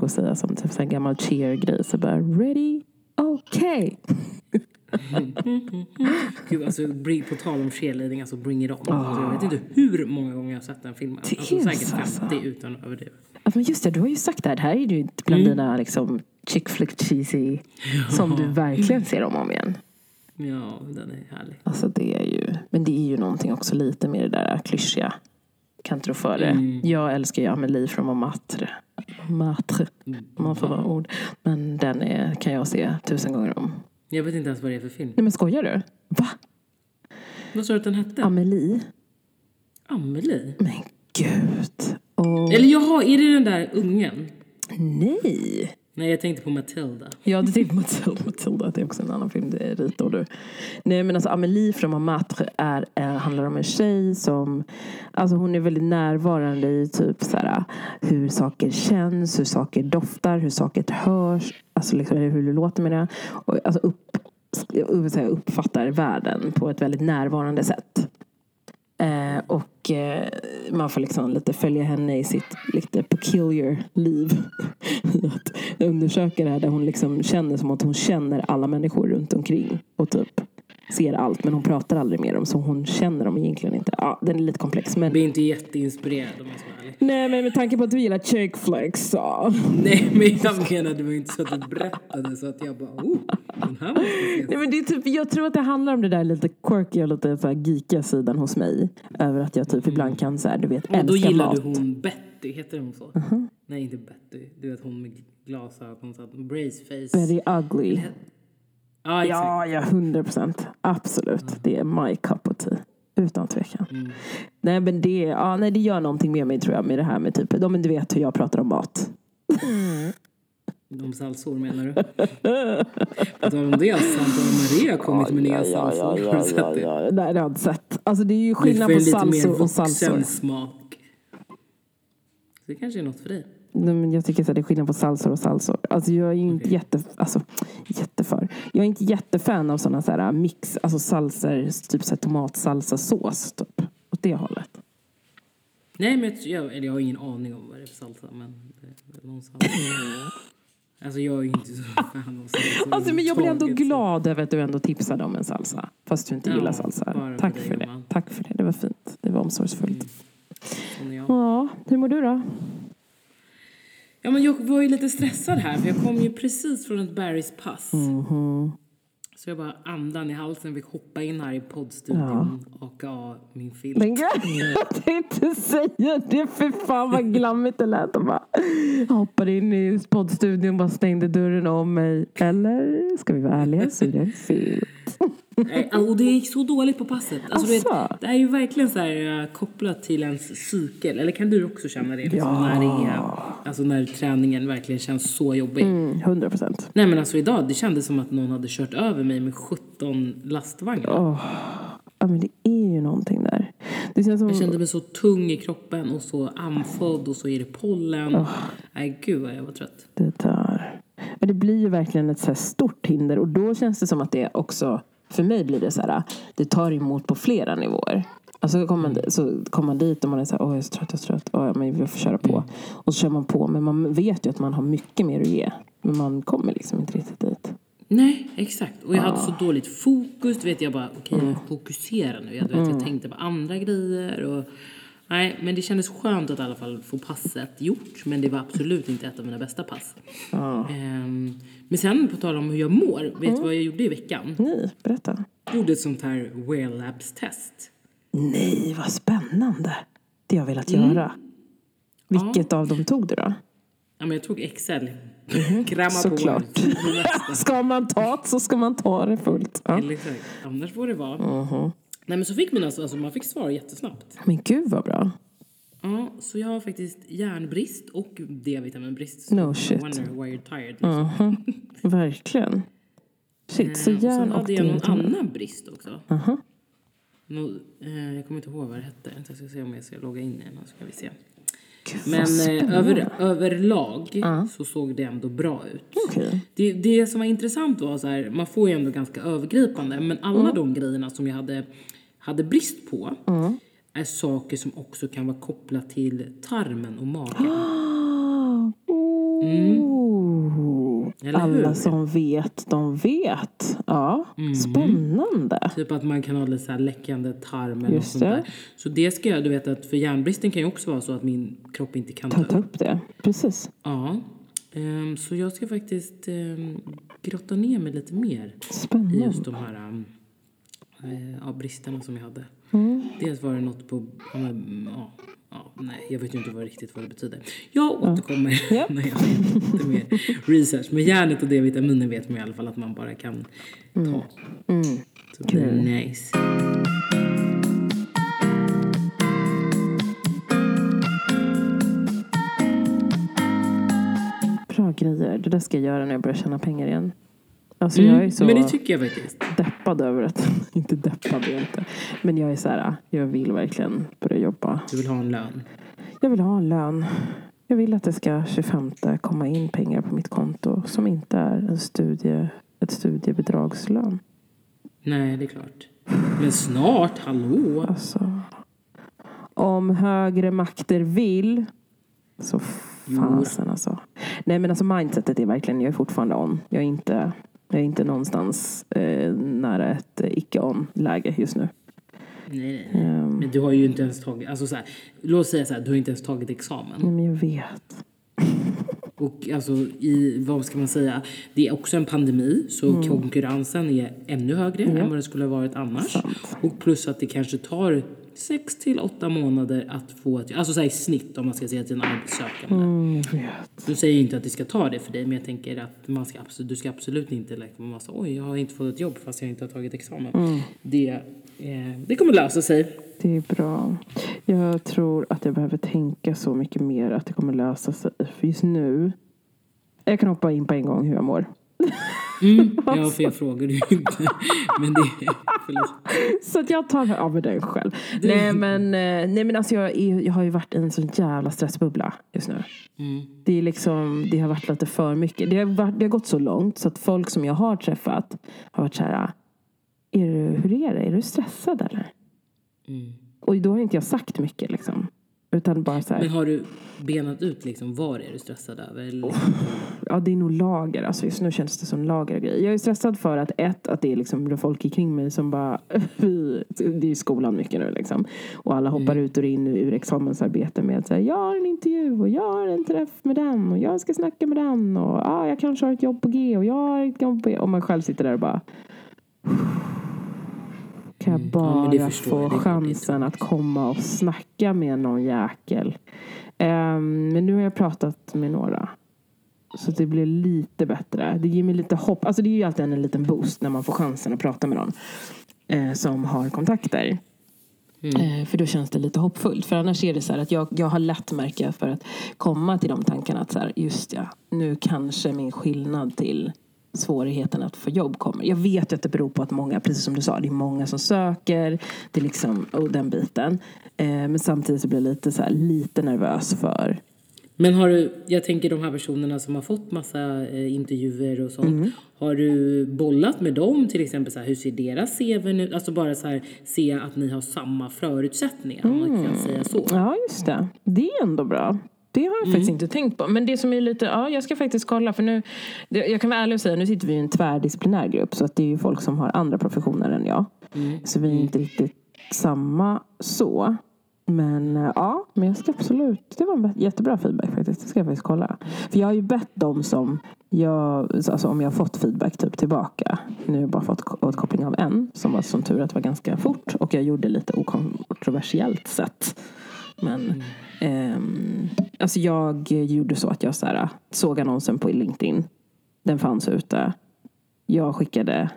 Väg att säga som typ så här gammal cheer-grej. Så bara ready, okay. Gud, alltså, bring, på tal om cheerleading, alltså bring it on. Alltså, jag vet inte hur många gånger jag har sett den filmen. Alltså, säkert så, alltså. 50 utan att överdriva. Ja, men just det, du har ju sagt det här. Det här är ju bland dina liksom, chick flick cheesy som du verkligen ser om och om igen. Ja, den är härlig. Alltså det är ju, men det är ju någonting också lite mer det där klyschiga. Kan inte rå för det. Mm. Jag älskar ju Amelie från Montmartre. Montmartre, om man får vara ord. Men den är, kan jag se tusen gånger om. Jag vet inte ens vad det är för film. Nej men skojar du? Va? Vad sa du att den hette? Amelie? Amelie? Men gud. Och Eller jaha, är det den där ungen? nej. Nej, jag tänkte på Matilda. Ja, du tänkte Matilda. Matilda, det är också en annan film. Det är Rita och du. Nej, men alltså Amelie från Montmartre är, är, handlar om en tjej som... Alltså hon är väldigt närvarande i typ så här, hur saker känns, hur saker doftar, hur saker hörs. Alltså liksom, hur det låter med det. Och, alltså upp, uppfattar världen på ett väldigt närvarande sätt. Eh, och eh, man får liksom lite följa henne i sitt lite peculiar liv. att undersöka det här där hon liksom känner som att hon känner alla människor runt omkring. Och typ ser allt men hon pratar aldrig med dem så hon känner dem egentligen inte. Ja, den är lite komplex men... blir inte jätteinspirerad om jag ska vara ärlig. Nej men med tanke på att du gillar chick flicks så... Nej, men jag menar det var inte så att du berättade så att jag bara oh, den här måste. Nej, men det är typ, jag tror att det handlar om det där lite quirky och lite här geekiga sidan hos mig. Över att jag typ ibland kan så här, du vet, Och då älska gillar mat. du hon Betty, heter hon så? Nej, inte Betty. Du vet hon med glasögon, så att brace face. Very ugly. Ja, exakt. Ja, ja, hundra procent. Absolut. Det är my cup of tea. Utan tvekan. Mm. Nej, men det, ja, nej, det gör någonting med mig tror jag med det här med typ, ja, men du vet hur jag pratar om mat. De salsor menar du? På tal om det, Santa Maria har kommit med nya salsor. Har du sett det? ja. Nej, det har jag inte sett. Alltså det är ju Det är skillnad för på en lite mer salsor och vuxen salsor. smak. Så det kanske är något för dig. Men jag tycker så det är skillnad på salsor och salsor. Alltså jag är ju inte Okej. jätte, alltså, jätteför. Jag är inte jättefan av sådana så här mix, alltså salsor, typ så här tomatsalsasås typ. Åt det hållet. Nej, men jag, eller jag har ingen aning om vad det är för salsa, men det är någon salsa. Alltså jag är inte så fan av salsa Alltså, men jag blir ändå glad över att du ändå tipsade om en salsa. Fast du inte Ja, gillar salsa. Tack för det. gumman. Tack för det. Det var fint. Det var omsorgsfullt. Jag. Ja, hur mår du då? Ja, men jag var ju lite stressad här för jag kom ju precis från ett Barrys pass. Mhm. Så jag bara andan i halsen, fick hoppa in här i poddstudion och ha min film. Men gud, jag tänkte säga det. För fan vad glammigt det lät. Och bara, jag hoppade in i poddstudion bara stängde dörren om mig. Eller, ska vi vara ärliga, så är det fel. Nej, Och det gick så dåligt på passet. Alltså, du vet, det är ju verkligen så här, eh, kopplat till ens cykel. Eller kan du också känna det? Liksom, när, det är, alltså, när träningen verkligen känns så jobbig. Mm, 100 procent. Nej men alltså idag, det kändes som att någon hade kört över mig med 17 lastvagnar. Ja, men det är ju någonting där. Det känns som... Jag kände mig så tung i kroppen och så andfådd och så är det pollen. Nej gud vad jag var trött. Det där. Men det blir ju verkligen ett så här stort hinder. Och då känns det som att det också, för mig blir det så här, det tar emot på flera nivåer. Alltså kommer man, så kommer man dit och man är så här, åh jag är så trött, jag är så trött, åh, men vi får köra på. Och så kör man på, men man vet ju att man har mycket mer att ge. Men man kommer liksom inte riktigt dit. Nej exakt. Och jag hade så dåligt fokus. Du vet jag bara, okej jag fokuserar nu. Jag, vet, jag tänkte på andra grejer. Och, nej men det kändes skönt att i alla fall få passet gjort. Men det var absolut inte ett av mina bästa pass. Ehm, men sen på tal om hur jag mår. Vet du vad jag gjorde i veckan? Nej, berätta. Jag gjorde ett sånt här Wear Labs test. Nej, vad spännande. Det har jag velat göra. Vilket av dem tog du då? Ja, men jag tog Excel. Kramma Såklart. på. Ska man ta det så ska man ta det fullt. Ja. Eller exakt. Annars får det vara. Nej men så fick man alltså, alltså man fick svar jättesnabbt. Men gud vad bra. Ja, så jag har faktiskt järnbrist och D-vitaminbrist. No shit. wonder why you're tired. Liksom. Verkligen. Shit, så Eh, och sen järn hade jag någon annan brist också. Nå, eh, jag kommer inte ihåg vad det hette. Jag ska se om jag ska logga in igen. Så ska vi se. Gud, Men eh, över, överlag så såg det ändå bra ut. Okej. Det, det som var intressant var så här, man får ju ändå ganska övergripande, men alla de grejerna som jag hade, hade brist på är saker som också kan vara kopplat till tarmen och magen. Hur? alla som vet, de vet. Ja, Mm. spännande. Typ att man kan ha lite så läckande tarm eller något Just sånt där. Så det ska jag, du vet att för järnbristen kan ju också vara så att min kropp inte kan ta Ta, upp. det. Precis. Ja. Ehm, så jag ska faktiskt um, grotta ner mig lite mer i Spännande. just de här um, eh, ja, bristerna som jag hade. Mm. Dels var det något på, ja, ja, nej jag vet ju inte vad riktigt vad det betyder. Jag återkommer Ja. när jag har lite mer research. Men järnet och D-vitaminer vet man i alla fall att man bara kan ta. Mm. Så det är nice. Bra grejer. Det där ska jag göra när jag börjar tjäna pengar igen. Alltså jag är så Mm. Men det tycker jag faktiskt. deppad över att... inte deppad är jag inte. Men jag är så här, jag vill verkligen börja jobba. Du vill ha en lön. Jag vill ha en lön. Jag vill att det ska 25 komma in pengar på mitt konto som inte är en studie, ett studiebidragslön. Nej, det är klart. Men snart, hallå? Alltså, om högre makter vill så fasen alltså. Nej men alltså mindsetet är verkligen, jag är fortfarande on. Jag är inte, jag är inte någonstans eh, nära ett eh, icke-on läge just nu. Nej, nej, nej. Men du har ju inte ens tagit, alltså så här, låt säga så här, du har inte ens tagit examen. Nej men jag vet. Och alltså i, vad ska man säga, det är också en pandemi så konkurrensen är ännu högre än vad det skulle ha varit annars. Och plus att det kanske tar sex till åtta månader att få ett, alltså så i snitt om man ska säga till en arbetssökande. Mm. Nu säger inte att det ska ta det för dig men jag tänker att man ska du ska absolut inte lägga massa oj jag har inte fått ett jobb fast jag inte har tagit examen. Det, eh, det kommer lösa sig. Det är bra. Jag tror att jag behöver tänka så mycket mer att det kommer lösa sig. För just nu, jag kan hoppa in på en gång hur jag mår. Mm. Ja för jag frågade ju inte. Men det, förlåt. Så att jag tar av den själv. Nej men, eh, nej, men alltså jag, är, jag har ju varit i en sån jävla stressbubbla just nu. Mm. Det, är liksom, det har varit lite för mycket. Det har, varit, det har gått så långt så att folk som jag har träffat har varit så här. Är du, hur är det? Är du stressad eller? Mm. Och då har inte jag sagt mycket liksom. Utan bara så här. Men har du benat ut liksom vad är du stressad över? Eller? Ja, det är nog lager. Alltså just nu känns det som lager grejer. Jag är stressad för att ett, att det är liksom folk kring mig som bara, det är ju skolan mycket nu liksom. Och alla hoppar ut och in ur examensarbete med att säga, jag har en intervju och jag har en träff med den och jag ska snacka med den och ja, jag kanske har ett jobb på G och jag har ett jobb på G. Och man själv sitter där och bara, kan jag Ja, bara jag. få är chansen att komma och snacka med någon jäkel. Ehm, men nu har jag pratat med några. Så det blir lite bättre. Det ger mig lite hopp. Alltså det är ju alltid en liten boost när man får chansen att prata med någon eh, som har kontakter. Eh, för då känns det lite hoppfullt. För annars är det så här att jag, jag har lätt märka för att komma till de tankarna att så här, just ja, nu kanske min skillnad till svårigheten att få jobb kommer. Jag vet ju att det beror på att många, precis som du sa, det är många som söker. Det är liksom, och den biten. Eh, men samtidigt så blir jag lite, så här, lite nervös för Men har du, jag tänker de här personerna som har fått massa eh, intervjuer och sånt. Mm. Har du bollat med dem till exempel så här, hur ser deras CV ut? Alltså bara så här, se att ni har samma förutsättningar om man kan säga så. Ja, just det. Det är ändå bra. Det har jag faktiskt inte tänkt på. Men det som är lite, ja jag ska faktiskt kolla för nu, jag kan vara ärlig och säga, nu sitter vi i en tvärdisciplinär grupp så att det är ju folk som har andra professioner än jag. Så vi är inte riktigt samma så. Men eh, ja, men jag ska absolut, det var en jättebra feedback faktiskt. Det ska jag faktiskt kolla. För jag har ju bett dem som, jag, alltså om jag har fått feedback typ tillbaka. Nu har jag bara fått ko- återkoppling av en som var som tur att det var ganska fort. Och jag gjorde lite okontroversiellt sätt. Men ehm, alltså jag gjorde så att jag så här, såg annonsen på LinkedIn. Den fanns ute. Jag skickade,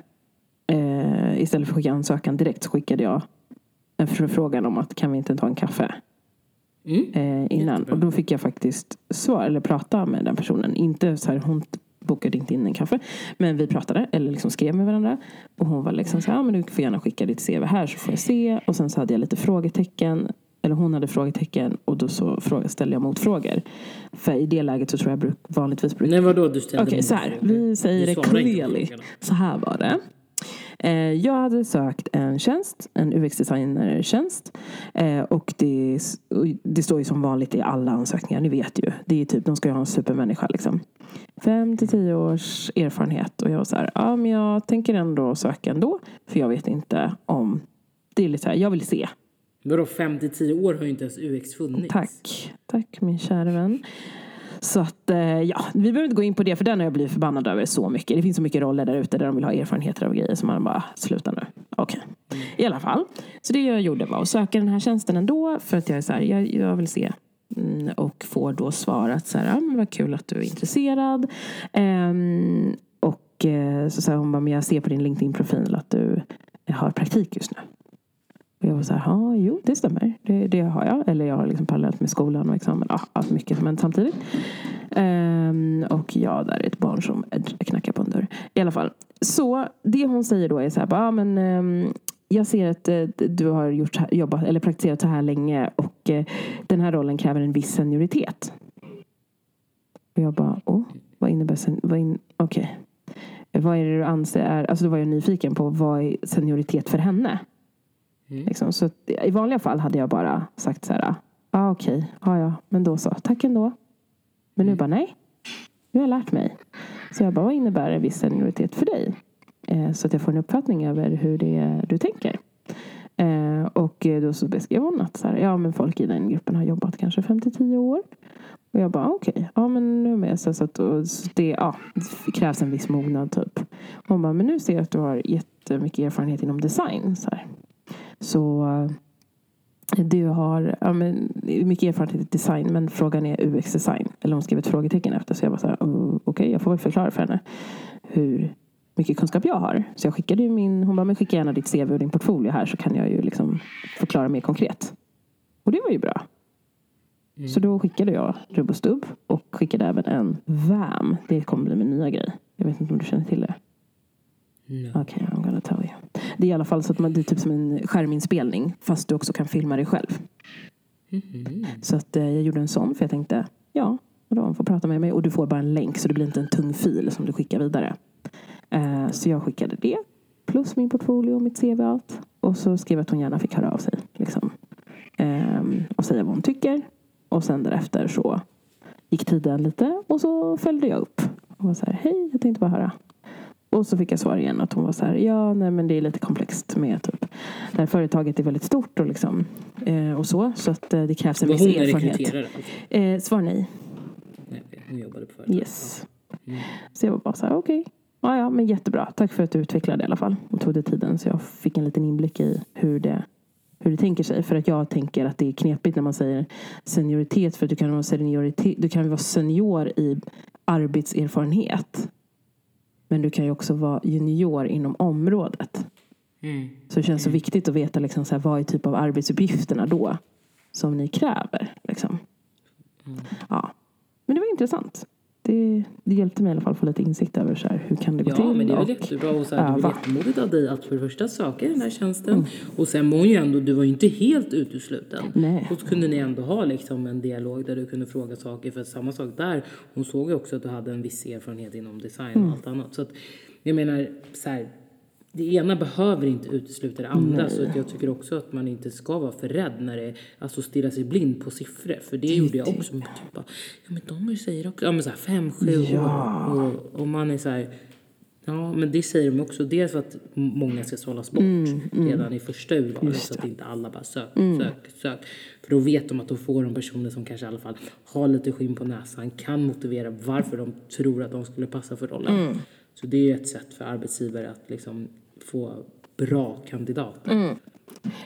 eh, istället för att skicka ansökan direkt så skickade jag en förfrågan om att kan vi inte ta en kaffe Mm. eh, innan. Jättebra. Och då fick jag faktiskt svar, eller prata med den personen. Inte så här, hon bokade inte in en kaffe. Men vi pratade, eller liksom skrev med varandra. Och hon var liksom så här, ja, men du får gärna skicka ditt CV här så får jag se. Och sen så hade jag lite frågetecken. Eller hon hade frågetecken och då så fråga, ställde jag motfrågor. För i det läget så tror jag bruk, vanligtvis brukar Nej vadå du ställde Okej, så här. Vi säger det clearly. Så här var det. Eh, jag hade sökt en tjänst, en UX-designer-tjänst. Eh, och det, det står ju som vanligt i alla ansökningar, ni vet ju. Det är typ, de ska ju ha en supermänniska liksom. Fem till tio års erfarenhet. Och jag var så här, ja men jag tänker ändå söka ändå. För jag vet inte om, det är lite så här, jag vill se. Vadå 5 till 10 år har ju inte ens UX funnits. Tack, tack min kära vän. Så att, eh, ja, vi behöver inte gå in på det för den har jag blivit förbannad över så mycket. Det finns så mycket roller där ute där de vill ha erfarenheter av grejer som man bara, sluta nu. Okej. Okay. I alla fall. Så det jag gjorde var att söka den här tjänsten ändå för att jag är så här, jag, jag vill se. Mm, och får då svarat så här, ja men vad kul att du är intresserad. Um, och eh, så sa hon bara, men jag ser på din LinkedIn-profil att du har praktik just nu. Och jag var så här, ja, jo, det stämmer. Det, det har jag. Eller jag har liksom parallellt med skolan och examen. Ja, allt mycket som samtidigt. Um, och ja, där är ett barn som knackar på en dörr. I alla fall. Så det hon säger då är så här, ja men um, jag ser att uh, du har gjort, jobbat eller praktiserat så här länge och uh, den här rollen kräver en viss senioritet. Och jag bara, åh, vad innebär sen, vad in, okej. Okay. Vad är det du anser är, alltså då var jag nyfiken på vad är senioritet för henne? Mm. Liksom, så I vanliga fall hade jag bara sagt så här. Ja ah, okej, okay. ah, ja men då så. Tack ändå. Men mm. nu bara nej. Nu har jag lärt mig. Så jag bara, vad innebär en viss senioritet för dig? Eh, så att jag får en uppfattning över hur det är du tänker. Eh, och då så beskrev hon att så här, ja, men folk i den gruppen har jobbat kanske 5-10 år. Och jag bara okej, okay. ja men nu med så, så att och, så det, ja, det krävs en viss mognad typ. Hon bara, men nu ser jag att du har jättemycket erfarenhet inom design. Så här. Så eh, du har ja, men, mycket erfarenhet i design men frågan är UX-design. Eller hon skrev ett frågetecken efter så jag var så här, oh, okej okay, jag får väl förklara för henne hur mycket kunskap jag har. Så jag skickade ju min, hon bara, men skicka gärna ditt CV och din portfolio här så kan jag ju liksom förklara mer konkret. Och det var ju bra. Mm. Så då skickade jag rubb och stubb och skickade även en VAM. Det kommer bli min nya grej. Jag vet inte om du känner till det. Okej, okay, I'm gonna tell you. Det är i alla fall så att man, det är typ som en skärminspelning fast du också kan filma dig själv. Mm. Så att eh, jag gjorde en sån för jag tänkte, ja, hon får prata med mig och du får bara en länk så det blir inte en tung fil som du skickar vidare. Eh, så jag skickade det plus min portfolio, mitt CV och allt. Och så skrev jag att hon gärna fick höra av sig. Liksom. Eh, och säga vad hon tycker. Och sen därefter så gick tiden lite och så följde jag upp. Och var så här, hej, jag tänkte bara höra. Och så fick jag svar igen att hon var så här, ja nej men det är lite komplext med typ det här företaget är väldigt stort och liksom eh, och så. Så att eh, det krävs en viss erfarenhet. Eh, svar nej. Nej, hon jobbade på företaget. Yes. Mm. Så jag var bara så här, okej. Okay. Ja, ja, men jättebra. Tack för att du utvecklade i alla fall. Och tog dig tiden så jag fick en liten inblick i hur det hur det tänker sig. För att jag tänker att det är knepigt när man säger senioritet. För att du kan vara, senioritet, du kan vara senior i arbetserfarenhet. Men du kan ju också vara junior inom området. Mm. Så det känns så viktigt att veta liksom så här, vad är typ av arbetsuppgifterna då som ni kräver. Liksom. Mm. Ja. Men det var intressant det, det hjälpte mig i alla fall att få lite insikt över så här, hur kan det gå ja, till. Ja, men det är väl jättebra. Och så här, det var jättemodigt av dig att för det första söka den här tjänsten. Mm. Och sen var ju ändå, du var ju inte helt utesluten. Nej. Och så kunde ni ändå ha liksom en dialog där du kunde fråga saker. För samma sak där, hon såg ju också att du hade en viss erfarenhet inom design och mm. allt annat. Så att, jag menar, så här, det ena behöver inte utesluta det andra. Nej. Så att jag tycker också att man inte ska vara för rädd när det alltså stirra sig blind på siffror. För det, det gjorde jag också. Typ, ja men de säger också, ja men så här fem, sju ja. år. Och, och man är så här, ja men det säger de också. Dels för att många ska sållas bort mm, mm. redan i första urvalet. Så att inte alla bara sök, mm. sök, sök. För då vet de att de får de personer som kanske i alla fall har lite skinn på näsan. Kan motivera varför de tror att de skulle passa för rollen. Mm. Så det är ett sätt för arbetsgivare att liksom få bra kandidater. Mm.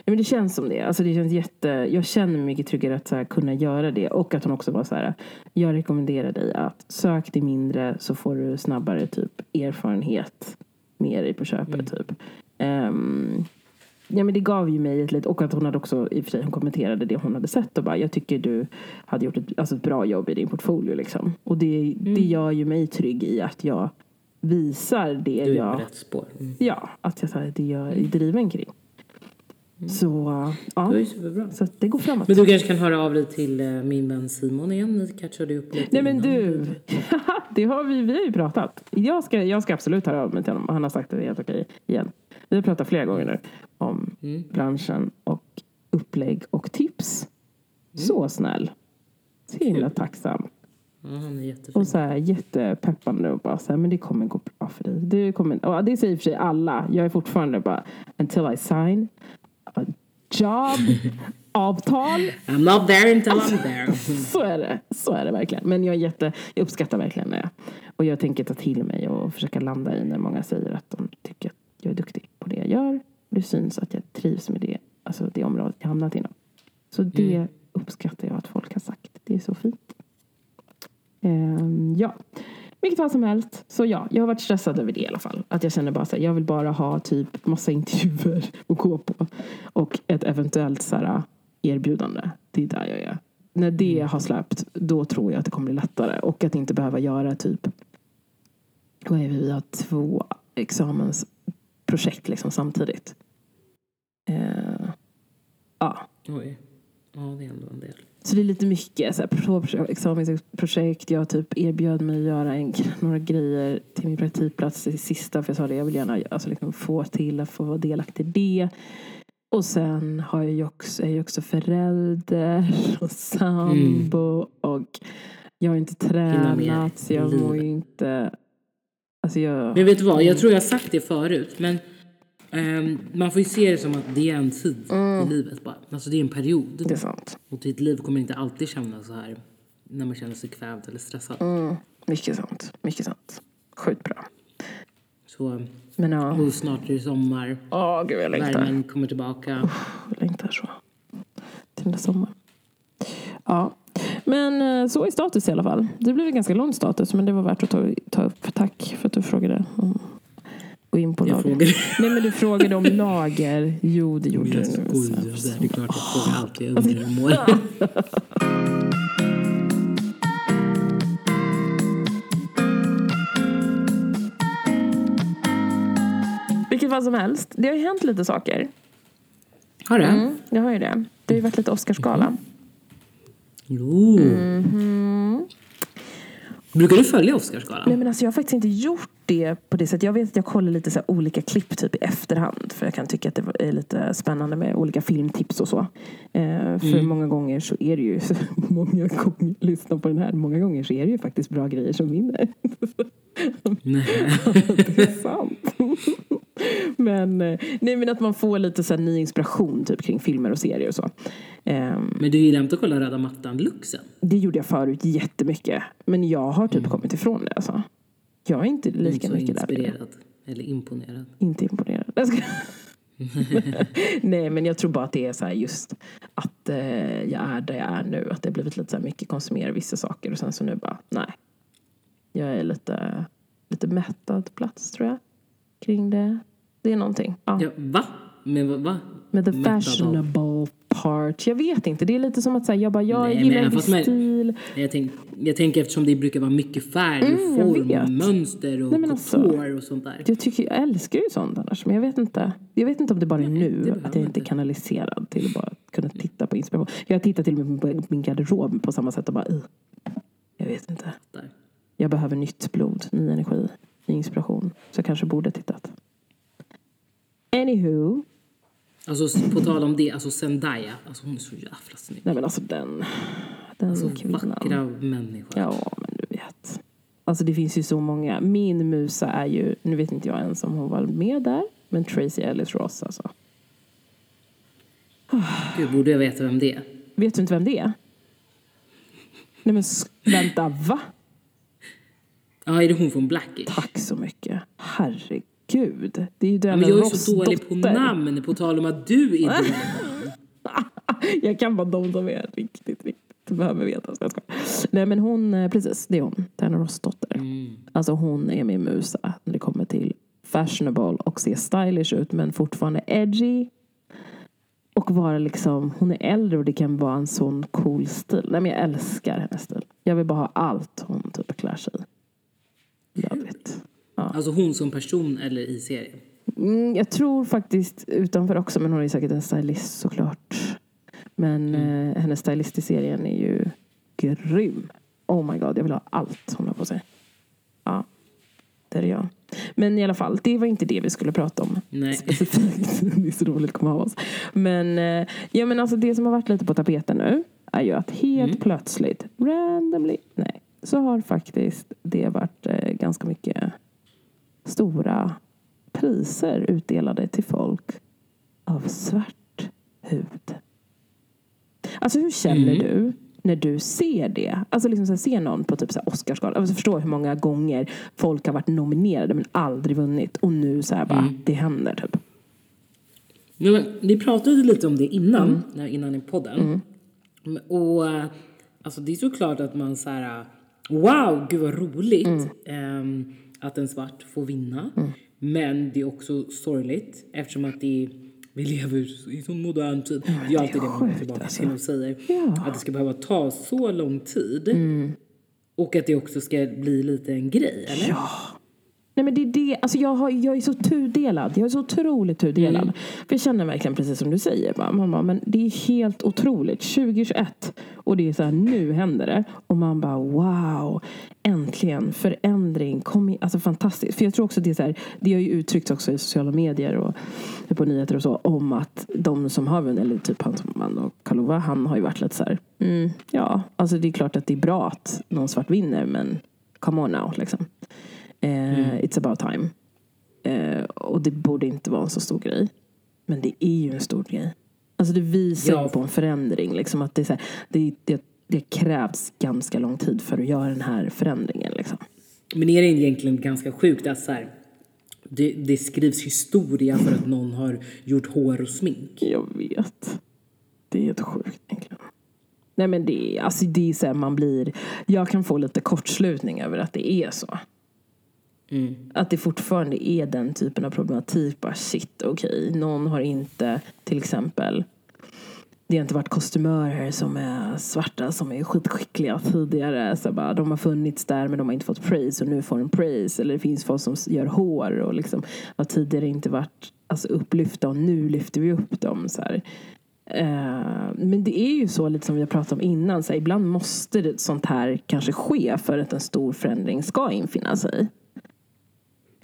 men det känns som det. Alltså det känns jätte, jag känner mig mycket tryggare att här, kunna göra det. Och att hon också var så här, jag rekommenderar dig att sök dig mindre så får du snabbare typ erfarenhet mer i på köpet. Mm. Typ. Um, ja men det gav ju mig ett litet, och att hon hade också i och för sig hon kommenterade det hon hade sett och bara jag tycker du hade gjort ett, alltså ett bra jobb i din portfolio liksom. Och det, mm. det gör ju mig trygg i att jag visar det du är jag... rätt spår. Mm. Ja, att jag det jag är driven kring. Mm. Så ja, det är superbra. så det går framåt. Men du kanske kan höra av dig till eh, min vän Simon igen. Ni catchade upp lite Nej men du, det har vi, vi har ju pratat. Jag ska, jag ska absolut höra av mig till honom. Han har sagt att det är helt okej igen. Vi har pratat flera gånger nu om Mm. branschen och upplägg och tips. Så snäll. Så himla tacksam. Ja, han är jättefin. Och så här jättepeppande och bara så här, men det kommer gå bra för dig. Det, kommer, och det säger i och för sig alla. Jag är fortfarande bara, until I sign a job, avtal. I'm not there until I'm there. Så är det. Så är det verkligen. Men jag, är jätte, jag uppskattar verkligen det. Och jag tänker ta till mig och försöka landa i när många säger att de tycker att jag är duktig på det jag gör. Och det syns att jag trivs med det, alltså det området jag hamnat inom. Så det uppskattar jag att folk har sagt. Det är så fint. Ehm, ja, vilket fall som helst. Så ja, jag har varit stressad över det i alla fall. Att jag känner bara så här, jag vill bara ha typ massa intervjuer att gå på. Och ett eventuellt så här, erbjudande. Det är där jag är. När det har släppt, då tror jag att det kommer bli lättare. Och att inte behöva göra typ, vad är vi, vi har två examensprojekt liksom samtidigt. Eh, ja, Oj. Ja, det är ändå en del. Så det är lite mycket så här, pro- examensprojekt. Jag typ erbjöd mig att göra en, några grejer till min praktikplats i sista. För jag sa det, jag vill gärna alltså, liksom, få till att få vara delaktig i det. Och sen har jag också, är jag också förälder och sambo. Och jag har inte tränat så jag mår ju inte... Alltså jag... Men vet du vad, jag tror jag har sagt det förut, men ehm, man får ju se det som att det är en tid i livet bara. Alltså det är en period. Det är sant. Och ditt liv kommer inte alltid kännas så här när man känner sig kvävd eller stressad. Mm, mycket sant. Mycket sant. Sjukt bra. Så, Men ja. och snart är det sommar, Åh, gud jag längtar. värmen kommer tillbaka. Jag längtar så. Till den där sommaren. Ja. Men eh, så är status i alla fall. Det blev en ganska lång status men det var värt att ta, ta upp. Tack för att du frågade. Om, gå in på Jag lager. frågade. Nej men du frågade om lager. Jo det gjorde du nu. skojar, det är klart jag frågar allt jag undrar hur mår. Vilket fall som helst. Det har ju hänt lite saker. Har du? Mm, det har ju det. Det har ju varit lite Oscarsgala. Jo. Mhm. Brukar du följa Oscarsgalan? Nej men alltså jag har faktiskt inte gjort det på det sättet. Jag vet att jag kollar lite så olika klipp typ i efterhand. För jag kan tycka att det är lite spännande med olika filmtips och så. Eh, för många gånger så är det ju, många gånger, lyssna på den här, många gånger så är det ju faktiskt bra grejer som vinner. Nej. det är sant. men, eh, nej men att man får lite så ny inspiration typ kring filmer och serier och så. Ehm, Men du gillar inte att kolla röda mattan-luxen? det gjorde jag förut jättemycket. Men jag har typ kommit ifrån det alltså. Jag är inte lika Inte så mycket där. inspirerad. Eller imponerad. Inte imponerad. Nej men jag tror bara att det är så just att eh, jag är där jag är nu. Att det har blivit lite så mycket konsumera vissa saker och sen så nu bara nej. Jag är lite, lite mättad plats tror jag. Kring det. Det är någonting. Ja. Ja, va? Men vad? Va? Med the fashionable part. Jag vet inte. Det är lite som att säga jag bara jag Nej, gillar en viss stil. Jag, tänk, jag tänker eftersom det brukar vara mycket färg, Mm, jag form, och mönster och Nej, alltså- och sånt där. Jag, tycker, jag älskar ju sånt annars. Men jag vet inte. Jag vet inte om det bara är det nu. Att jag inte är kanaliserad till att bara kunna titta på inspiration. Jag har tittat till och med på min garderob på samma sätt och bara "Ugh." Jag vet inte. Där. Jag behöver nytt blod, ny energi, ny inspiration. Så jag kanske borde ha tittat. Anywho. Alltså på tal om det, alltså Zendaya, alltså hon är så jävla snygg. Nej men alltså den, den Så kvinnan. vackra människa. Ja men du vet. Alltså det finns ju så många. Min musa är ju, nu vet inte jag ens om hon var med där. Men Tracy Ellis Ross alltså. Gud, borde jag veta vem det är? Vet du inte vem det är? Nej men vänta, va? Ja, är det hon från Blackish? Tack så mycket. Herregud. Det är ju den Men jag är så dålig på dotter. namn, på tal om att du är dålig. Jag kan bara de som är riktigt, riktigt behöver veta. Så jag skojar. Nej men hon, eh, precis, det är hon. Diana Ross dotter. Mm. Alltså hon är min musa när det kommer till fashionable och se stylish ut men fortfarande edgy. Och vara liksom, hon är äldre och det kan vara en sån cool stil. Nej men jag älskar hennes stil. Jag vill bara ha allt hon typ klär sig i. Love it. Alltså hon som person eller i serien? Mm, jag tror faktiskt utanför också, men hon är säkert en stylist såklart. Men Mm. eh, hennes stylist i serien är ju grym. Oh my god, jag vill ha allt hon har på sig. Ja, det är jag. Men i alla fall, det var inte det vi skulle prata om. Nej. Specifikt. det är så roligt att komma ihåg oss. Men, eh, ja, men alltså det som har varit lite på tapeten nu är ju att helt Mm. plötsligt, randomly, nej, så har faktiskt det varit eh, ganska mycket stora priser utdelade till folk av svart hud. Alltså hur känner Mm. du när du ser det? Alltså liksom så här, ser någon på typ så Oscarsgalan. Alltså förstå hur många gånger folk har varit nominerade men aldrig vunnit. Och nu så här bara, Mm. det händer typ. Ja, men vi pratade lite om det innan, Mm. när, innan i podden. Och eh, alltså det är såklart att man så här, wow, gud vad roligt Mm. Att en svart får vinna. Men det är också sorgligt eftersom att det är, vi lever i så modern tid. det är alltid det man kommer tillbaka till och säger. Ja. Att det ska behöva ta så lång tid. Mm. Och att det också ska bli lite en grej, eller? Ja. Nej men det är det, alltså jag, har, jag är så tudelad. Jag är så otroligt tudelad. Mm. För jag känner verkligen precis som du säger. bara, bara, men det är helt otroligt. 2021 och det är så här, nu händer det. Och man bara wow, äntligen förändring. Kom i, alltså fantastiskt. För jag tror också det är så här, det har ju uttryckts också i sociala medier och på nyheter och så om att de som har vunnit, eller typ hans man och Kalova, han har ju varit lite så här, mm, ja, alltså det är klart att det är bra att någon svart vinner men come on now liksom. Eh, It's about time. Eh, och det borde inte vara en så stor grej. Men det är ju en stor grej. Alltså det visar Ja. på en förändring. Liksom att det, är så här, det, det, det krävs ganska lång tid för att göra den här förändringen. Liksom. Men är det egentligen ganska sjukt att så här, det, det skrivs historia för att någon har gjort hår och smink? Jag vet. Det är helt sjukt egentligen. Nej men det alltså det är så här, man blir, jag kan få lite kortslutning över att det är så. Mm. Att det fortfarande är den typen av problematik. Bara shit, okej, någon har inte till exempel det har inte varit kostymörer som är svarta som är skitskickliga tidigare. Så bara, de har funnits där men de har inte fått praise och nu får de praise. Eller det finns folk som gör hår och liksom har tidigare inte varit alltså, upplyfta och nu lyfter vi upp dem. Så här. Eh, men det är ju så lite som vi har pratat om innan. Så här, ibland måste det, sånt här kanske ske för att en stor förändring ska infinna sig.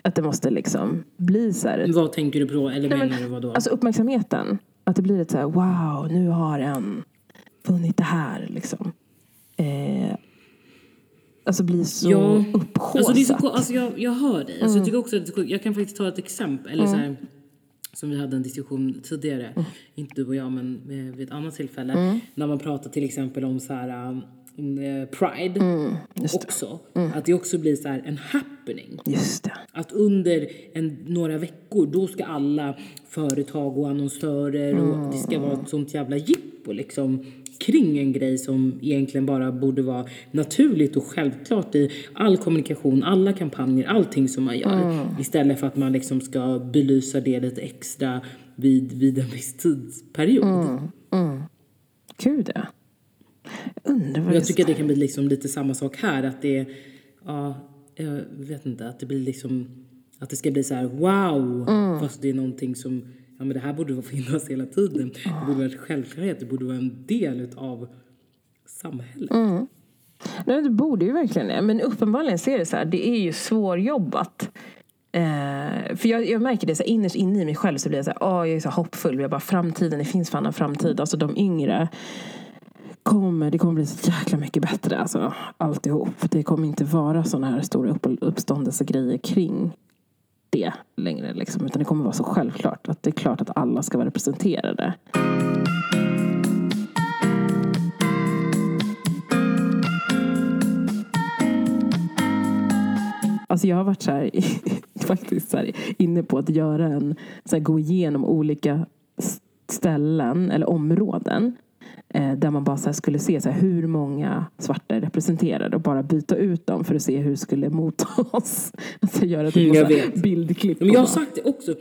Att det måste liksom bli så här. Vad tänker du på? Eller menar du vad då? Alltså uppmärksamheten. Att det blir ett så här, wow, nu har en funnit det här liksom. Eh, alltså blir så Ja, upphaussat. Alltså, så, alltså jag, jag hör dig. Mm. Alltså, jag, tycker också att jag kan faktiskt ta ett exempel. Eller så här, som vi hade en diskussion tidigare. Mm. Inte du och jag, men eh, vid ett annat tillfälle. När man pratar till exempel om så här, um, Pride. Mm, också. Att det också blir så här en happening. Att under en, några veckor, då ska alla företag och annonsörer och det ska vara ett sånt jävla jippo liksom kring en grej som egentligen bara borde vara naturligt och självklart i all kommunikation, alla kampanjer, allting som man gör. Istället för att man liksom ska belysa det lite extra vid, vid en viss tidsperiod. Gud ja. Jag undrar Jag tycker att det kan bli liksom lite samma sak här. Att det, ja, jag vet inte, att det blir liksom, att det ska bli så här wow. Fast det är någonting som, ja men det här borde finnas hela tiden. Det borde vara en självklarhet, det borde vara en del av samhället. Nej, det borde ju verkligen det. Men uppenbarligen ser det så här, det är ju svårjobbat. Eh, för jag, jag märker det så här, innerst inne i mig själv så blir jag så här, åh, jag är så hoppfull. Jag bara, framtiden, det finns fan en framtid. Alltså de yngre kommer, det kommer bli så jäkla mycket bättre. Alltså alltihop. Det kommer inte vara sådana här stora upp, uppståndelsegrejer kring det längre. Liksom. Utan det kommer vara så självklart att det är klart att alla ska vara representerade. Alltså jag har varit så här, faktiskt så här, inne på att göra en, så här, gå igenom olika ställen eller områden där man bara skulle se så hur många svarta är representerade och bara byta ut dem för att se hur det skulle mottas. Alltså göra ett Mm, jag vet. bildklipp. Men jag har sagt det också,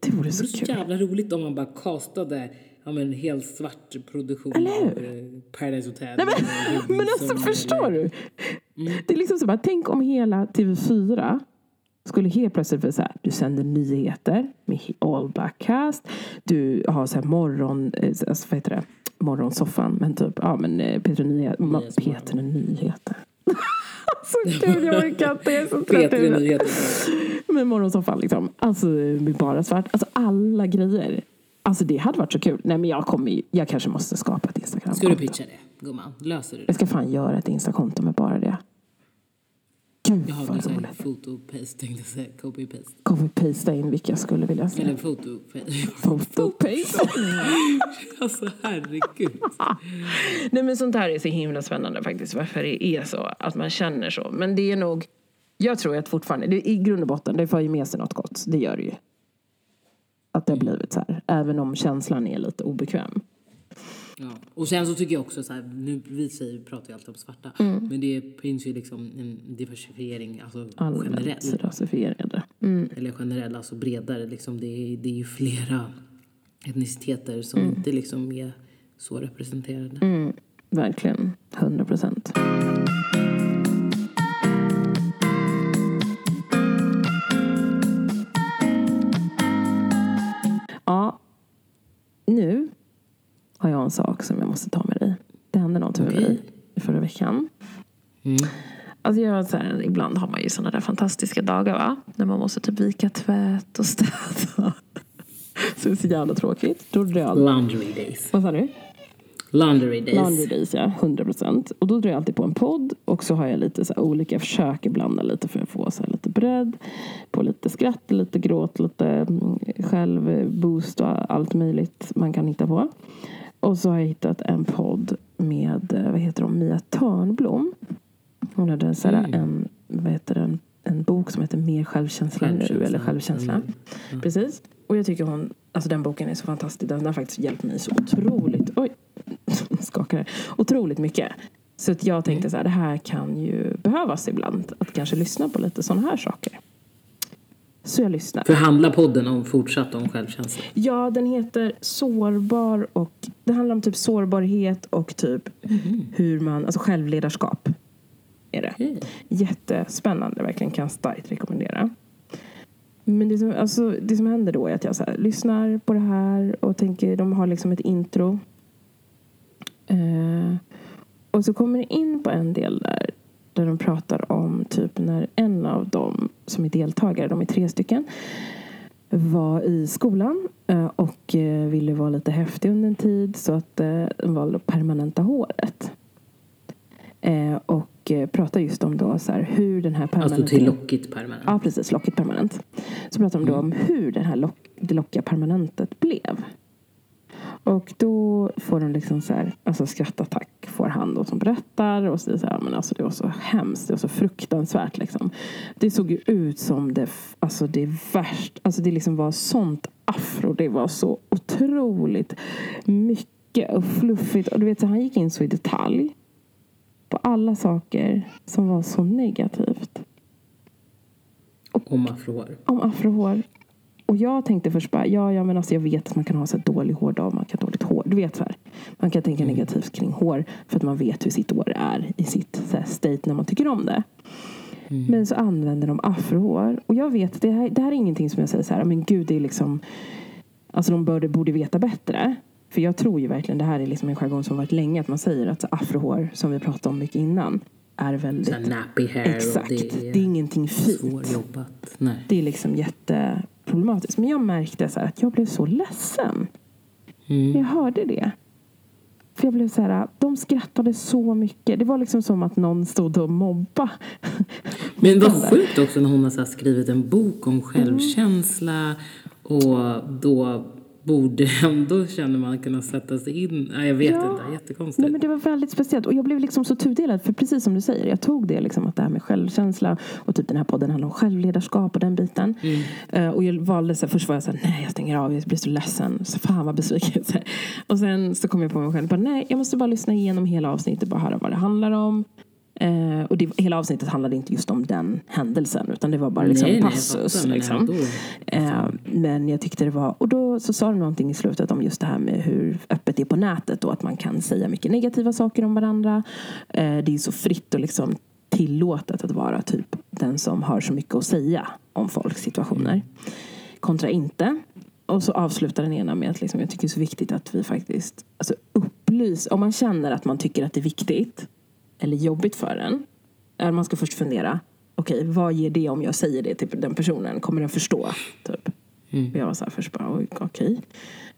det vore det så vore så kul. jävla roligt om man bara castade ja, men, en helt svart produktion Eller hur? av eh, Paradise Hotel. Nej, men, men alltså förstår du? Det är liksom så bara, tänk om hela TV4 skulle helt plötsligt bli så här, du sänder nyheter med all black cast. Du har så här morgon, eh, alltså, vad heter det? Morgonsoffan, men typ, ja men eh, Peter Nyheter. Peter Nyheter. alltså gud, jag orkar inte, jag är så trött i Peter nyheter. Med morgonsoffan liksom. Alltså med bara svart. Alltså alla grejer. Alltså det hade varit så kul. Nej men jag kommer ju- jag kanske måste skapa ett Instagram. Ska du pitcha det, gumman? Löser du det? Jag ska fan göra ett Instakonto med bara det. Gud Jag har vad roligt. foto-paste tänkte jag säga. Copy-paste. Copy-pasta in vilka jag skulle vilja se. Eller foto-paste. Foto-paste. alltså herregud. Nej men sånt här är så himla spännande faktiskt. Varför det är så. Att man känner så. Men det är nog. Jag tror att fortfarande. Det, I grund och botten. Det får ju med sig något gott. Det gör det ju. Att det har blivit så här. Även om känslan är lite obekväm. Ja. Och sen så tycker jag också så här, nu vi säger, pratar ju alltid om svarta, Mm. men det finns ju liksom en diversifiering, alltså Allmänt generell. rasifierade. Eller generell, alltså bredare liksom. Det är, det är ju flera etniciteter som Mm. inte liksom är så representerade. Verkligen. 100 procent. En sak som jag måste ta med dig. Det hände något med Okej. mig i förra veckan. Mm. Alltså jag, så här, ibland har man ju sådana där fantastiska dagar va? När man måste typ vika tvätt och städa. Så det är så jävla tråkigt. Jag... Laundry days. Vad sa du? Laundry days. Laundry days, ja. 100 procent. Och då drar jag alltid på en podd. Och så har jag lite så olika, jag försöker blanda lite för att få så lite bredd. På lite skratt, lite gråt, lite mm, självboost och allt möjligt man kan hitta på. Och så har jag hittat en podd med, eh, vad heter hon, Mia Törnblom. Hon hade så här en, vad heter den, en bok som heter Mer självkänsla, nu. Självkänsla. Eller självkänsla. Precis. Och jag tycker hon, alltså den boken är så fantastisk. Den har faktiskt hjälpt mig så otroligt, oj, skakar otroligt mycket. Så att jag tänkte så här, det här kan ju behövas ibland. Att kanske lyssna på lite sådana här saker. Så jag lyssnar. För handlar podden om fortsatt om självkänsla? Ja, den heter Sårbar och det handlar om typ sårbarhet och typ hur man, alltså självledarskap. Är det. Okej. Jättespännande, verkligen kan starkt rekommendera. Men det som, alltså, det som händer då är att jag så här, lyssnar på det här och tänker, de har liksom ett intro. Eh, och så kommer det in på en del där, där de pratar om typ när en av dem som är deltagare, de är tre stycken, var i skolan eh, och eh, ville vara lite häftig under en tid så att eh, de valde att permanenta håret. Och pratar just om då så här, hur den här Alltså permanenteringen... till lockigt permanent. Ja, precis. Lockigt permanent. Så pratar de då om hur det här lock, det lockiga permanentet blev. Och då får de liksom så här, alltså skrattattack får han då som berättar och säger så här, men alltså det var så hemskt, det var så fruktansvärt liksom. Det såg ju ut som det, alltså det värst, alltså det liksom var sånt afro, det var så otroligt mycket och fluffigt och du vet så han gick in så i detalj på alla saker som var så negativt Om afrohår. om afrohår. Och jag tänkte först bara, ja, ja men alltså jag vet att man kan ha så dålig hårdag, man kan ha dåligt hår. Du vet så här. Man kan tänka negativt kring hår för att man vet hur sitt hår är i sitt så här, state när man tycker om det. Men så använder de afrohår. Och jag vet, det här, det här är ingenting som jag säger så här, men gud det är liksom Alltså de borde, borde veta bättre. För jag tror ju verkligen, det här är liksom en jargong som varit länge, att man säger att afrohår, som vi pratade om mycket innan, är väldigt... Så här nappy hair Exakt. och Det det är, är, ingenting fint. svårjobbat. Nej. Det är liksom jätteproblematiskt. Men jag märkte så här att jag blev så ledsen. Mm. Jag hörde det. För jag blev så här, de skrattade så mycket. Det var liksom som att någon stod och mobba. Men vad sjukt också när hon har skrivit en bok om självkänsla och då borde ändå känner man kunna sätta sig in. Nej, jag vet Ja. inte, jättekonstigt. Nej, men det var väldigt speciellt. Och jag blev liksom så tudelad. För precis som du säger, jag tog det liksom att det här med självkänsla och typ den här podden handlar om självledarskap och den biten. Eh, och jag valde så här, först var jag så här, nej jag stänger av, jag blir så ledsen. Så fan vad besviken. Och sen så kom jag på mig själv, bara, nej jag måste bara lyssna igenom hela avsnittet, bara höra vad det handlar om. Eh, och det, hela avsnittet handlade inte just om den händelsen utan det var bara liksom Nej, nej, jag passus. fattar, liksom. Eh, men jag tyckte det var, och då så sa de någonting i slutet om just det här med hur öppet det är på nätet och att man kan säga mycket negativa saker om varandra. Eh, det är så fritt och liksom tillåtet att vara typ den som har så mycket att säga om folks situationer. Kontra inte. Och så avslutar den ena med att liksom, jag tycker det är så viktigt att vi faktiskt alltså, upplyser. Om man känner att man tycker att det är viktigt eller jobbigt för en. eh, Man ska först fundera. okej, vad ger det om jag säger det till den personen? Kommer den förstå? Typ. Mm. Jag var så här först bara, okej.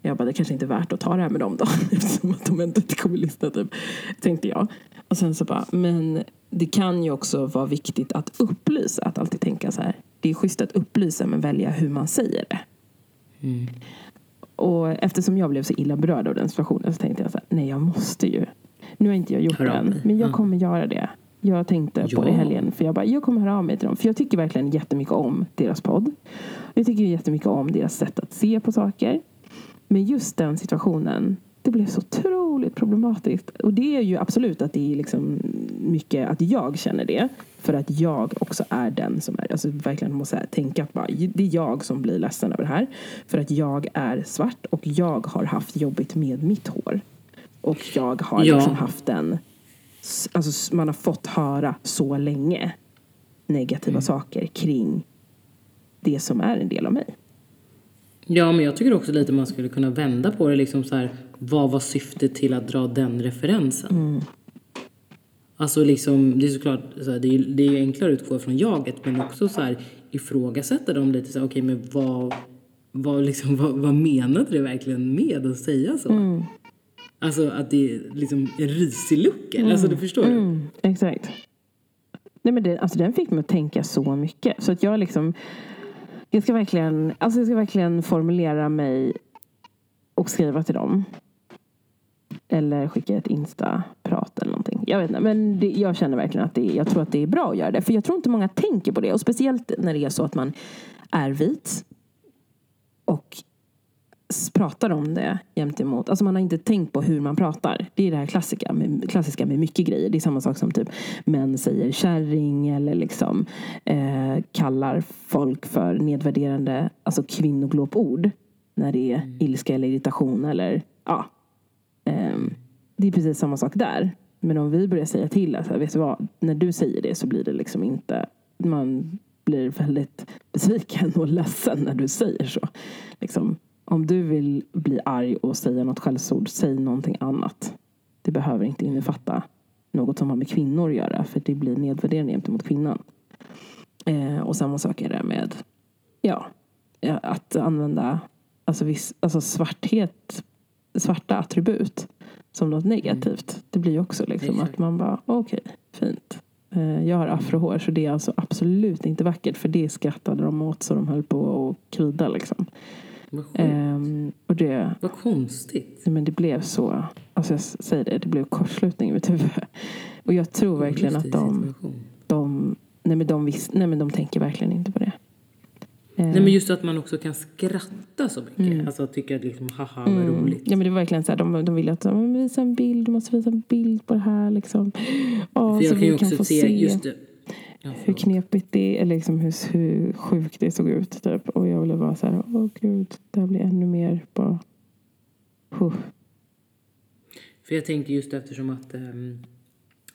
Jag bara, det kanske inte är värt att ta det här med dem då. Eftersom att de inte kommer lyssna, typ. Tänkte jag. Och sen så bara, men det kan ju också vara viktigt att upplysa. Att alltid tänka så här, det är schysst att upplysa men välja hur man säger det. Mm. Och eftersom jag blev så illa berörd av den situationen så tänkte jag så här, nej jag måste ju. Nu har inte jag gjort det än, men jag Ja. kommer göra det. Jag tänkte på det i Ja. helgen, för jag bara, jag kommer höra av mig till dem. För jag tycker verkligen jättemycket om deras podd. Jag tycker jättemycket om deras sätt att se på saker. Men just den situationen, det blev så otroligt problematiskt. Och det är ju absolut att det är liksom mycket att jag känner det. För att jag också är den som är, alltså verkligen måste här tänka att bara, det är jag som blir ledsen över det här. För att jag är svart och jag har haft jobbigt med mitt hår. Och jag har Ja. liksom haft en, alltså man har fått höra så länge negativa saker kring det som är en del av mig. Ja, men jag tycker också lite man skulle kunna vända på det. Liksom så här, vad var syftet till att dra den referensen? Alltså liksom, det är såklart, så här, det, är, det är enklare att utgå från jaget men också så här, ifrågasätta dem lite. Så Okej, men vad, vad, liksom, vad, vad menade du verkligen med att säga så? Alltså att det är liksom en risig look. eller? Alltså, du förstår du? Mm, exakt. Nej, men det, alltså, den fick mig att tänka så mycket. Så att jag liksom... Jag ska verkligen, alltså jag ska verkligen formulera mig och skriva till dem. Eller skicka ett Insta-prat eller någonting. Jag vet inte, men det, jag känner verkligen att det, jag tror att det är bra att göra det. För jag tror inte många tänker på det. Och speciellt när det är så att man är vit. Och pratar om det gentemot, alltså man har inte tänkt på hur man pratar. Det är det här klassiska med, klassiska med mycket grejer. Det är samma sak som typ män säger kärring eller liksom eh, kallar folk för nedvärderande, alltså kvinnoglåpord. När det är ilska eller irritation eller ja. Ehm, det är precis samma sak där. Men om vi börjar säga till, alltså, vet du vad, när du säger det så blir det liksom inte, man blir väldigt besviken och ledsen när du säger så. Liksom, om du vill bli arg och säga något skällsord, säg någonting annat. Det behöver inte innefatta något som har med kvinnor att göra, för det blir nedvärderande gentemot kvinnan. Eh, och samma sak är det med ja, ja, att använda alltså, viss, alltså svarthet, svarta attribut som något negativt. Det blir också liksom att man bara, okej, fint. Eh, jag har afrohår så det är alltså absolut inte vackert för det skrattade de åt så de höll på att krida liksom. Vad, sjukt. Ehm, och det, Vad konstigt. men det blev så, alltså jag säger det, det blev kortslutning i mitt huvud. Och jag tror verkligen att de, de, nej men de, vis, nej men de tänker verkligen inte på det. Nej men just att man också kan skratta så mycket. Alltså tycka att liksom haha vad roligt. Ja men det var verkligen så här, de, de ville att men visa en bild, du måste visa en bild på det här liksom. Ja, För så jag kan vi ju kan också få se, se just det. Hur knepigt det är, eller liksom hur, hur sjukt det såg ut typ. Och jag ville bara så här, åh gud, det här blir ännu mer bara... Huh. För jag tänker just eftersom att ehm,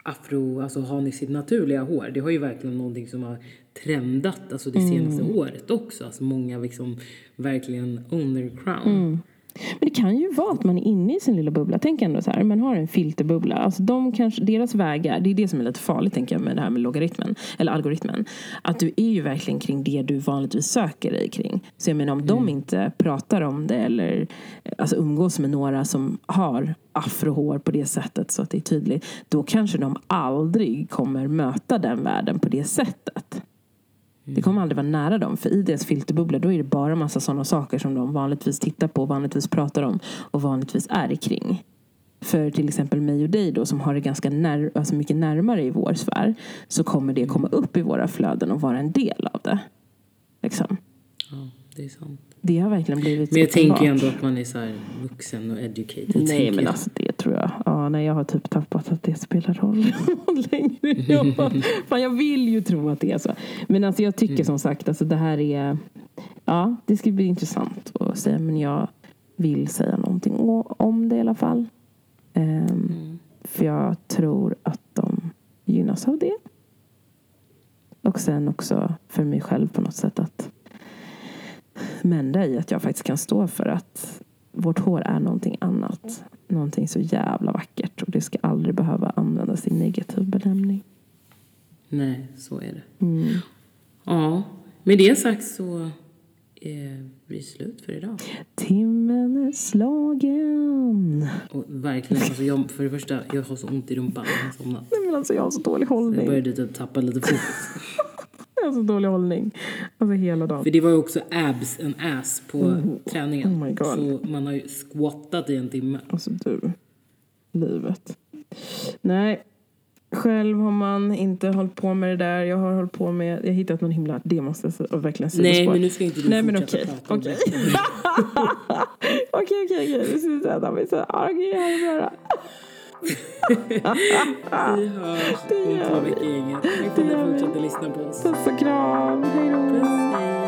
afro, alltså har ni sitt naturliga hår, det har ju verkligen någonting som har trendat alltså det senaste året också. Alltså många liksom verkligen own their crown. Men det kan ju vara att man är inne i sin lilla bubbla. Tänk ändå så här, man har en filterbubbla. Alltså de kanske, deras vägar, det är det som är lite farligt tänker jag med det här med logaritmen, eller algoritmen. Att du är ju verkligen kring det du vanligtvis söker dig kring. Så jag menar om de inte pratar om det eller alltså umgås med några som har afrohår på det sättet så att det är tydligt. Då kanske de aldrig kommer möta den världen på det sättet. Det kommer aldrig vara nära dem. För i deras filterbubbla då är det bara massa sådana saker som de vanligtvis tittar på, vanligtvis pratar om och vanligtvis är kring. För till exempel mig och dig då som har det ganska när, alltså mycket närmare i vår sfär så kommer det komma upp i våra flöden och vara en del av det. Liksom. Ja, det är sant. Det har verkligen blivit Men jag tänker ju ändå att man är så här vuxen och educated. Nej men jag. alltså det tror jag. Ja, nej, jag har typ tappat att det spelar roll längre. Jag, fan, jag vill ju tro att det är så. Men alltså jag tycker som sagt alltså det här är. Ja det ska bli intressant att säga. Men jag vill säga någonting om det i alla fall. Ehm, För jag tror att de gynnas av det. Och sen också för mig själv på något sätt att mända i att jag faktiskt kan stå för att vårt hår är någonting annat. Någonting så jävla vackert och det ska aldrig behöva användas i negativ benämning. Nej, så är det. Mm. Ja, med det sagt så eh, blir det slut för idag. Timmen är slagen. Och verkligen, alltså jag, för det första, jag har så ont i rumpan. Jag har somnat. Nej men alltså jag har så dålig Jag hållning. började typ tappa lite fokus. Jag har så dålig hållning. Alltså hela dagen. För det var ju också abs and ass på träningen. Oh. Så man har ju squattat i en timme. Alltså du. Livet. Nej. Själv har man inte hållit på med det där. Jag har hållit på med, jag har hittat någon himla, det måste jag säga, verkligen sidospår. Nej, men nu ska inte du Nej, men okej, om okej. det. Okej, okej, okej. Nu ska vi sätta mig så här. Okej, är det bara. Vi hörs om två veckor. Tack för att ni fortsätter lyssna på oss. Puss och kram. Hej då.